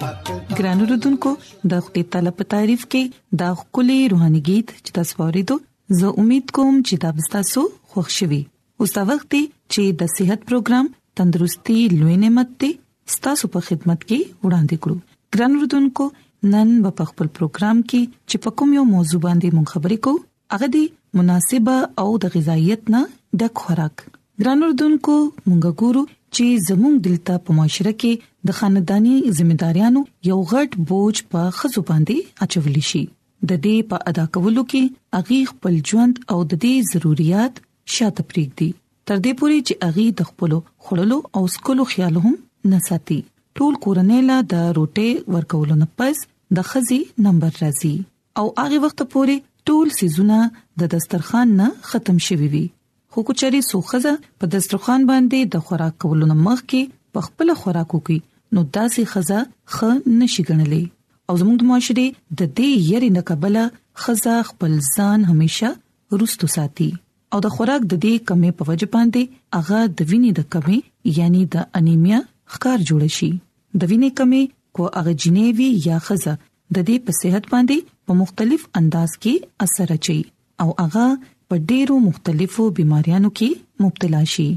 ګران اوردونکو د خپل طلب په تعریف کې دا خولي روحاني गीत چې تاسو ورېدو زه امید کوم چې دا به تاسو خوښ شي اوس دا وخت دی چې د صحت پروګرام تندرستي لوي نعمت دی ستاسو په خدمت کې وړاندې کړو ګران اوردونکو نن په خپل پروګرام کې چې په کوم یو موضوع باندې مونږ خبرې کوو هغه دی مناسب او د غذایت نه ډک خوراک ګران اردوونکو مونږ ګورو چې زموږ دلته په معاشره کې د خاندانی ځمېداریانو یو غټ بوج په خزو باندې اچول شي د دې په ادا کولو کې اغي خپل ژوند او د دې ضرورت شاته پریک دي تر دې پوري چې اغي د خپل خړلو او سکلو خیال هم نه ساتي ټول کورنۍ لا د روټي ورکولو نه پس د خزي نمبر راځي او هغه وخت پورې ټول سيزونه د دسترخوان نه ختم شوي وي خو کچري سوخزه په دسترخوان باندې د خوراک کولو نه مخکې په خپل خوراک وکي نو داسې خزه خ نشي ګڼلې او زموږ د معاشري د دې یری نه قبله خزه خپل ځان همیشه روستو ساتي او د خوراک د دې کمې په وجه باندې هغه د وینې د کمې یعنی د انیمیا ښکار جوړ شي د وینې کمې کو هغه جنې وی یا خزه د دې په صحت باندې په مختلف انداز کې اثر اچي او هغه په ډیرو مختلفو بيماريانو کې مبتلا شي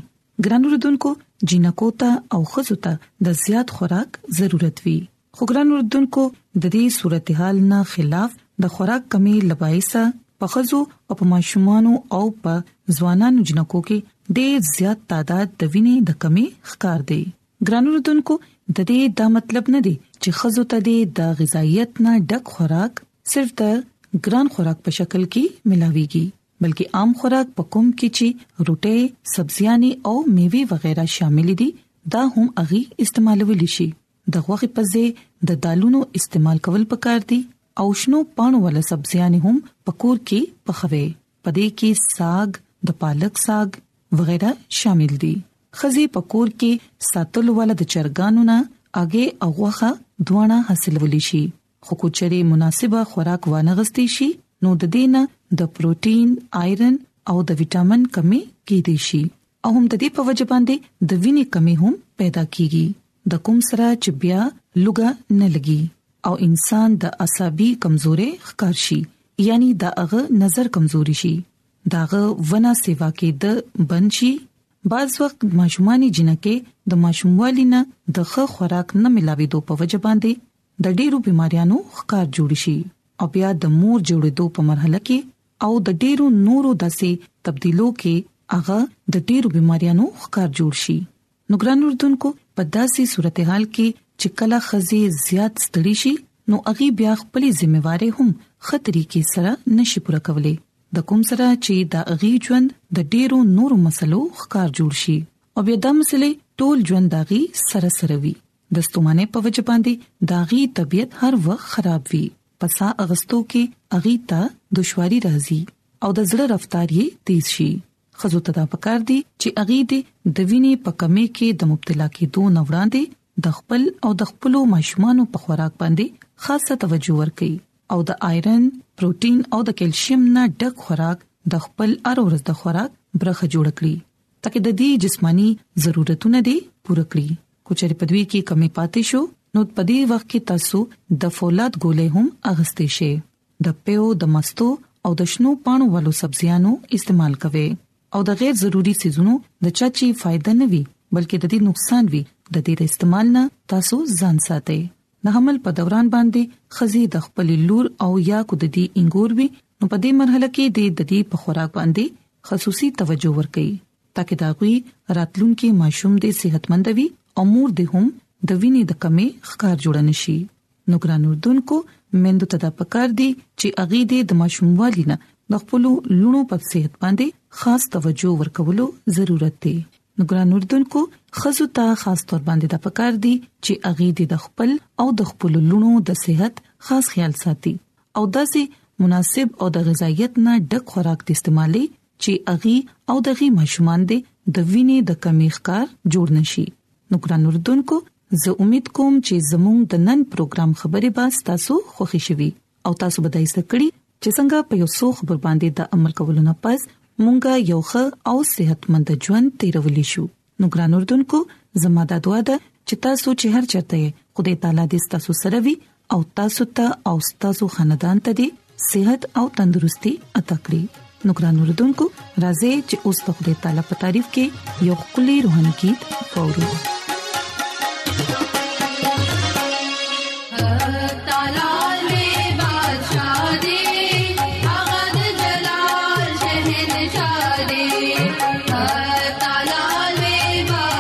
ګران وردونکو جنکو ته او خزو ته د زیات خوراک ضرورت وي خو ګران وردونکو د دې صورتحال نه خلاف د خوراک کمی لبایسه په خزو او په ماشومان او په ځوانانو جنکو کې ډېر زیات تعداد د وینې د کمی ښکار دی ګرانو لدونکو د دې دا مطلب نه دی چې خزو ته دې د غذایت نه ډک خوراک صرف د ګران خوراک په شکل کې ملاويږي بلکې عام خوراک په کوم کې چې روټي، سبزيانې او میوه وغیرہ شامل دي دا هم اغي استعمالول شي د غوخي په ځای د دالونو استعمال کول پکار دي او شنو پانو ولا سبزيانې هم پکور کې پخوي پدې کې ساګ، د پالک ساګ وغیره شامل دي. ښځې په کور کې ساتلو والا د چرګانو نه هګۍ او غوښه دواړه حاصلولی شي، خو که چېرې مناسبه خوراک وانغستې شي نو د دې نه د پروټین، آیرن او د ویټامن کمې کیدی شي او هم د دې په وجه باندې د وینې کمې هم پیدا کیږي. د کوم سره چې بیا لوګه نه لګي او انسان د عصبي کمزورې ښکار شي یعنی دا هغه نظر کمزوري شي داغه ونه سیوا کې د بند شي بعض وخت ماشومانی جنکه د ماشوموالي نه د ښه خوراک نه ملاوي دوه په وجه باندې د ډېرو بيماريانو ښکار جوړ شي او بیا د مور جوړېدو په مرحله کې او د ډېرو نورو داسې تبديلو کې هغه د ډېرو بيماريانو ښکار جوړ شي نو ګران اردوونکو په داسې صورتحال کې چې کله خزي زیات ستړي شي نو اغي بیا خپل ځمېواري هم خطرې کې سره نشي پوره کولې د کوم سره چې دا اغي ژوند د ډیرو نورو مسلو ښکار جوړ شي او بیا دا مسلې ټول ژوند داغي سره سره وي د ستومانه په وجه باندې داغي طبيعت هر وخت خراب وي پسا اغستو کې اغي ته دشواري راځي او د زړه رفتار یې تیز شي خزو ته دا پکار دي چې اغي دې د وینې په کمی کې د مبتلا کېدو نه وړاندې د خپل او د خپل ماشومان په خوراک باندې خاصه توجه ورکړي او د آیرن، پروتین او د کلسیم نه ډک خوراک د خپل ار ورځ د خوراک برخه جوړ کړي ترڅو د دې جسمانی ضرورتونه دي پوره کړي کوچري په دوی کې کمی پاتې شو نو په دې وخت کې تاسو د فولاد ګولې هم اغستې شي د پیو د مستو او د شنو پانو والو سبزیانو استعمال کوي او د غیر ضروري سيزونو د چاچي فائدہ نه وي بلکې د دې نقصان وي د دې د استعمال نه تاسو ځان ساتئ د حمل په دوران باندې خزي د خپل لور او یا کو د دې انګور وي نو په دې مرحله کې د ددی په خوراک باندې خصوصي توجه ورکړئ ترڅو دا غوي راتلونکي ماشوم دې صحتمند وي او مور دې هم د وینې د کمی ښکار جوړ نشي نو ګران اردوونکو مندو ته دا پکار دي چې اغي دې د ماشوموالي نه د خپل لونو په صحت باندې خاص توجه ورکولو ضرورت دی نو ګران اردوونکو خزو ته خاص تور باندې د پکار دي چې اغي دې د خپل او د خپل لونو د صحت خاص خیال ساتي او داسې مناسب او د غذایت نه ډک خوراک د استعمالي چې اغي او دغي ماشومان دې د وینې د کمی ښکار جوړ نشي نو ګران اردوونکو زه امید کوم چې زموږ د نن پروګرام خبرې به تاسو خوښی شوي او تاسو به د ایسته کړی چې څنګه په یو څو خبر باندې د عمل کولو نه پس مونږه یو ښه او صحتمند ژوند تیرول شو نو ګران اردوونکو زموږ د دعا ده چې تاسو چې هر چرته خدای تعالی دې تاسو سره وي او تاسو ته او تاسو خاندان ته دي صحت او تندرستي عطا کړی نو ګران اوردونکو راځي چې اوس د خدای تعالی په تعریف کې یو کلی روحاني गीत وورو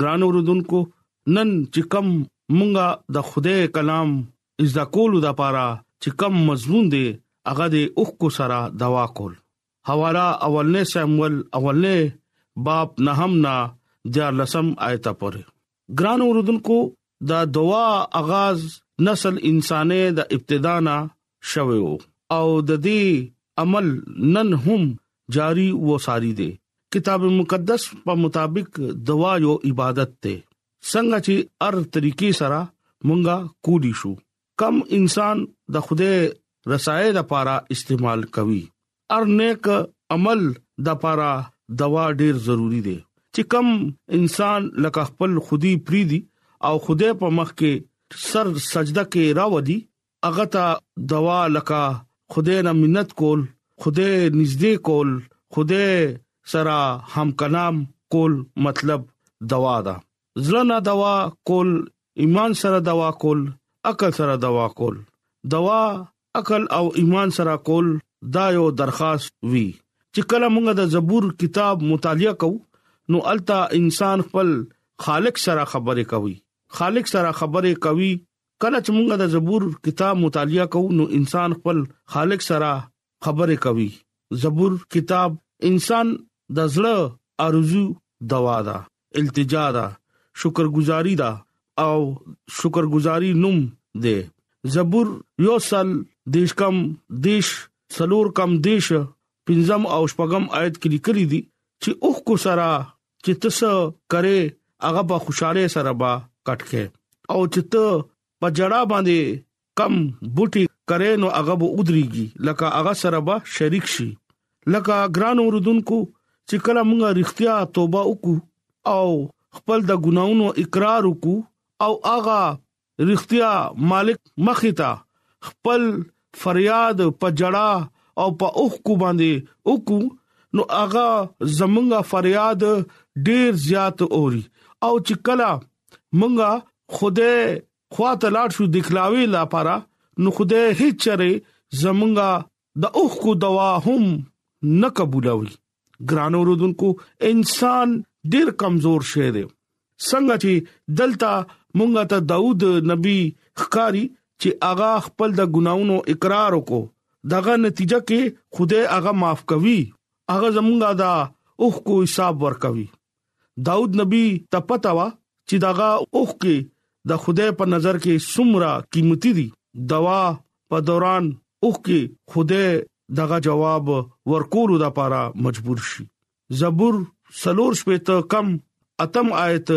ګران اوردونکو نن چې کم مونږه د خدای کلام از د کولو د پاره چې کم مضمون دی هغه د اوخ کو سره دوا کول حواله اولنې ساموئل اولنې باب نه هم نه د لسم آیت پورې ګران اوردونکو دا دوا اغاز نسل انسانه د ابتدا نه شوی وو او د دې عمل نن هم جاری و ساری دی کتاب مقدس په مطابق دوا یو عبادت ته څنګه چې ار طریقې سره مونږه کولی شو کم انسان د خوده رسای د پاره استعمال کوي ار نیک عمل د پاره دوا ډیر ضروری دی چې کم انسان لکه خپل خودي پریدي او خوده په مخ کې سر سجده کې راوړي هغه ته دوا لکه خدای نه منت کول خدای نږدې کول خدای سره هم کلام کول مطلب دوا ده زړه نه دوا کول ایمان سره دوا کول عقل سره دوا کول دوا عقل او ایمان سره کول دا یو درخواست وی چې کله موږ د زبور کتاب مطالعه کوو نو التا انسان خپل خالق سره خبرې کوي خالق سره خبرې کوي کله چې موږ د زبور کتاب مطالعه کوو نو انسان خپل خالق سره خبرې کوي زبور کتاب انسان د زړه ارزو دوا ده التجا ده شکرګزاري ده او شکرګزاري نوم دی زبور یو سل دیش کم دیش سلور کم دیش پنځم او شپږم آیت کې لیکلي دي چې اوخ کو سرا چې تاسو کرے هغه په خوشاله سره با کټ کې او چې ته په جړه باندې کم بوټي کرے نو هغه به ودرېږي لکه هغه سره به شریک شي لکه ګران اوردونکو چې کله موږ رښتیا توبه وکړو او خپل د ګناونو اقرار وکړو او هغه رښتیا مالک مخې ته خپل فریاد په جړه او په اوخ کو باندې وکړو نو هغه زمونږه فریاد ډیر زیات اوري او چې کله مونږه خوده خواته لاړ شو دخلاوي لپاره نو خوده هیڅ چره زمونږه د اوخکو دوا هم نه قبولوي ګران اوردونکو انسان ډیر کمزور شوی دی څنګه چې دلته مونږه ته داوود نبی ښکاری چې هغه خپل د ګناونو اقرار وکړو دغه نتیجه کې خدای هغه معاف کوي هغه زمونږه دا اوخ کو حساب ورکوي داود نبی ته پته و چې دغه اوخ کې د خدای په نظر کې سمرا قیمتي دي دوا په دوران اوخ کې خدای دغه جواب ورکول د پاره مجبور شي زبور سلور شپې ته کم اتم آیت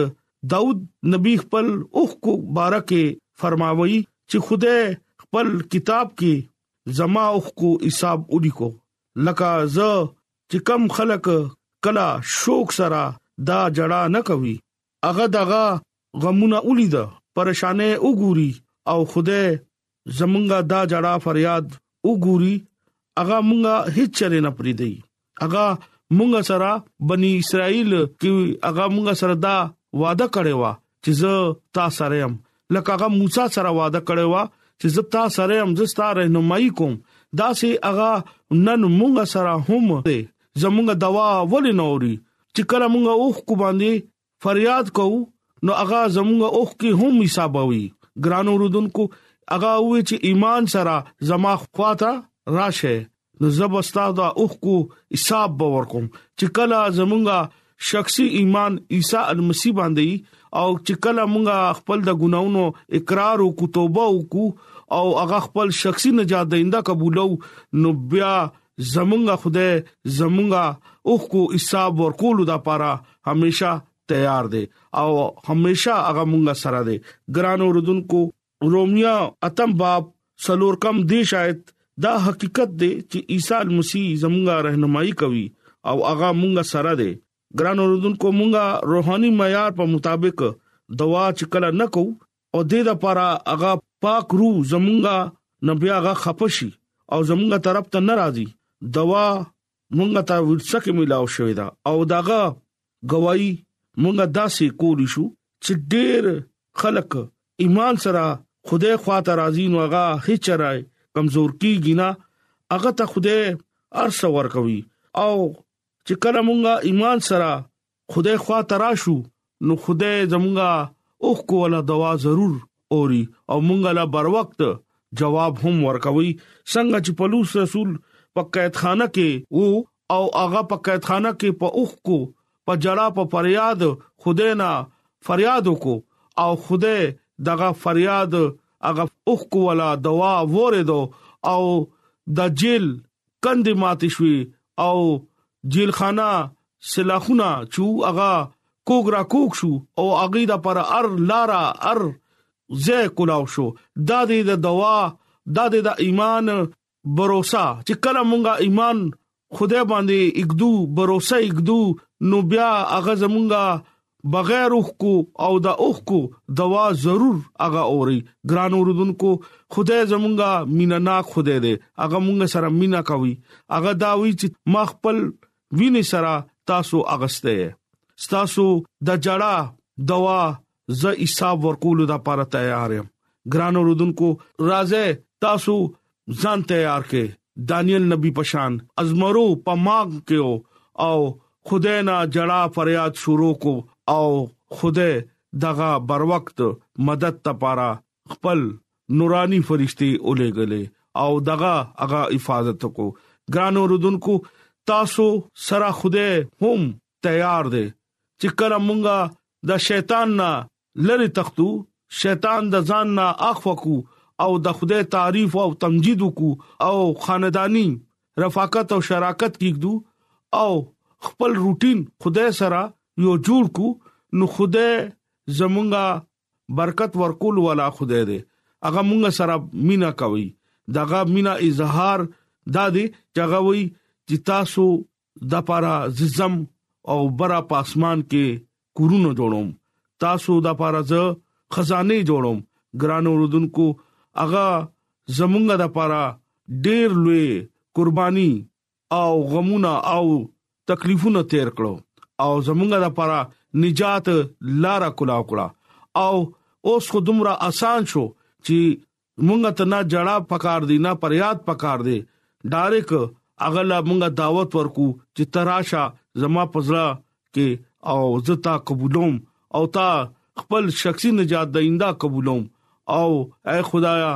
داود نبی خپل اوخ کو بارکه فرماوي چې خدای خپل کتاب کې زما اوخ کو حساب اډی کو لکه ز چې کم خلک کلا شوق سره دا جړه نه کوي هغه دغه غمونه ولید پریشانه وګوري او خوده زمونږه دا جړه فریاد وګوري هغه مونږه هیڅ چره نه پری دی هغه مونږه سره بنی اسرائیل کې هغه مونږه سره دا وعده کړی و چې زه تا سره يم لکه هغه موسی سره وعده کړی و چې زه تا سره يم زه ستاره رهنمایي کوم دا سه هغه نن مونږ سره هم دی زمونږ دوا ولې نوري چې کله مونږ اوخ کو باندې فریاد کوو نو هغه زمونږ اوخ کې هم حسابوي ګرانو رودونکو هغه وی چې ایمان سره زما خواته راشه نو زب استاد دا اوخ کو حساب باور کوم چې کله زمونږه شخصي ایمان عیسی المسی باندې او چې کله مونږه خپل د ګناونو اقرار او توبه وکړو او هغه خپل شخصي نجات دیندا قبولو نو بیا زمونږه خدای زمونږه اوخ کو حساب ورکول دا پاره همیشه تیار دی او همیشه هغه مونږه سره دی ګران اوردونکو رومیا اتم باب سلور کم دی شاید دا حقیقت دی چې عیسی مسیح زمونږه رهنمایي کوي او هغه مونږه سره دی ګران اوردونکو مونږه روحاني معیار په مطابق دوا چې کله نکو او د دې لپاره هغه پاک روح زمونږه نبي هغه خپشي او زمونږه طرف ته ناراضي دوا مونږ ته ورڅکه ملاو شوې ده او داغه گواہی مونږه داسې کولی شو چې ډېر خلک ایمان سره خدای خواته راضی نو هغه هیڅ راي کمزور کیږي نه هغه ته خدای ارسه ورکوي او چې کله مونږه ایمان سره خدای خوا ته راشو نو خدای زمونږه اوخ کوله دوا ضرور اوري او مونږه لا بر وخت جواب هم ورکوي څنګه چې پلوص رسول په قید خانه کې وو او هغه په قید خانه کې په اوخ کو په جړه په فریاد خدای نه فریاد وکړو او خدای دغه فریاد هغه اوخ کوله دوا وره دو او د جیل کندې ماتې شوې او جیلخانه سلاخونه چې هغه کوګرا کوک شو او هغه د پر ار لارا ار زه کولاو شو دا د دوا دا د ایمان باور چې کله مونږه ایمان خدای باندې اګدو باور اګدو نو بیا هغه زمونږه بغیر اوخکو او د اوخکو دوا ضرور هغه اوري ګران اوردونکو خدای زمونږه مینا ناک خدای دی هغه مونږ سره مینا کوي هغه دا وی چې ما خپل ویني سره تاسو اغسته تاسو د جړه دوا زه حساب ورکول د لپاره تیار یم ګران اوردونکو راځه تاسو ځان تیار کې دانیل نبی پشان ازمرو په ماغ کې او خدای نه جړه فریاد شروع کو او خدای دغه بر وخت مدد لپاره خپل نوراني فرشتي اولېګلې او دغه هغه حفاظت کو ګران اوردونکو تاسو سره خوده هم تیار دی چې کله مونږه د شیطان نه لری تختو شیطان د ځان نه اخوکو او د خدای تعریف او تمجید وکو او خاندانی رفاقت او شراکت کیږو او خپل روټین خدای سره یو جوړ کو نو خدای زمونږه برکت ورکول ولا خدای دې هغه مونږ سره مینا کوي دغه مینا اظهار دا دی چې هغه وي چې تاسو د پاره زم او برا پاسمان کې کورونه جوړوم تاسو د پاره ز خزانه جوړوم ګران اوردونکو اغا زمونږ د پاره ډېر لوی قرباني او غمونه او تکلیفونه تیر کړو او زمونږ د پاره نجات لارا کلاو کړه او اوس خو دومره اسان شو چې مونږ ته نه جړا پکار دی نه پریاد پکار دی ډایرک هغه لا مونږه دعوت ورکو چې تراشه زما پزړه کې او زتا قبولوم او تا خپل شخصي نجات د ایندا قبولوم او اے خدایا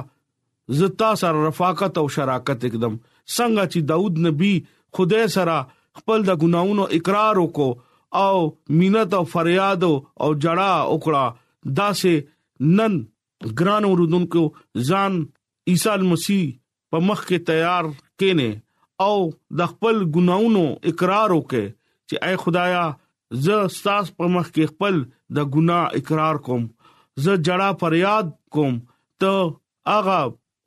زتا سره رفاقت او شراکت اقدم څنګه چې داوود نبی خدای سره خپل د ګناونو اقرار وکاو او مينت او فریاد او جړه وکړه داسې نن ګران اوردونکو ځان عیسی مسیح په مخ کې تیار کینې او د خپل ګناونو اقرار وکې چې اے خدایا زه ستاس په مخ کې خپل د ګنا اقرار کوم زه جړه فریاد کوم ته اغه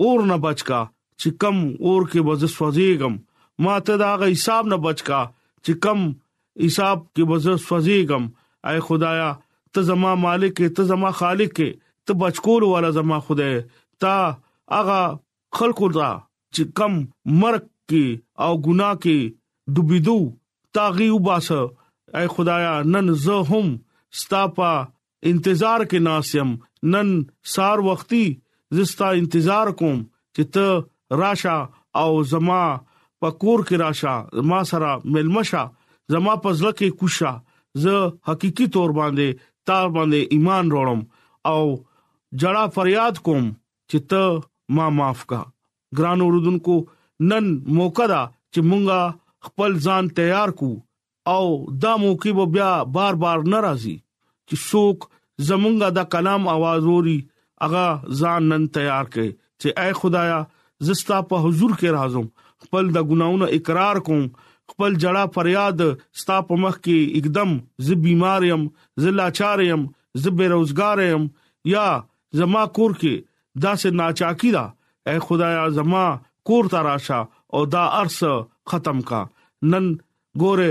اور نه بچ کا چې کم اور کې بز سوځيګم ما ته دا غي حساب نه بچ کا چې کم حساب کې بز سوځيګم اے خدایا ته زما مالک ته زما خالق ته بچکول والا زما خدای تا اغا خلق را چې کم مرګ کې او ګناه کې ډوبېدو تاغي وباسه اے خدایا نن زه هم ستاپا انتظار کې ناسم نن سار وختي زستا انتظار کوم چې ته راشه او زما پکور کې راشه ما سره ملمشه زما پزله کې کوشا زه حقيقي تور باندې تار باندې ایمان وروړم او جړه فریاد کوم چې ته ما معاف کا ګران اوردونکو نن موقع دا چې مونږه خپل ځان تیار کو او دا موقع به بیا بار بار نه راځي چې څوک زمونږه د کلام आवाज اوري هغه ځان نن تیار کړي چې اے خدایا زستا په حضور کې راځم خپل د ګناونو اقرار کوم خپل جړه فریاد ستا په مخ کې اقدم زه بیمار يم زه لاچار يم زه بیروزګار يم یا زما کور کې داسې ناچاکي دا اے خدایا زما کور ته راشه او دا ارس ختم کا نن ګوره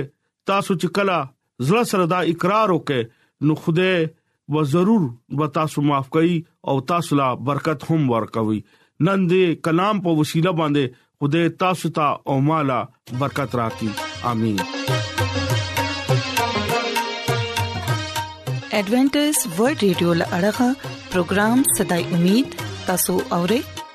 تاسو چې کلا زړه سره دا اقرار وکې نو خوده و ضرور و تاسو معاف کوي او تاسو لا برکت هم ورکوي نن دې کلام په وسیله باندې خوده تاسو ته او مالا برکت راکړي امين ایڈونچر ورلد رادیو لړغا پروگرام صداي امید تاسو اورئ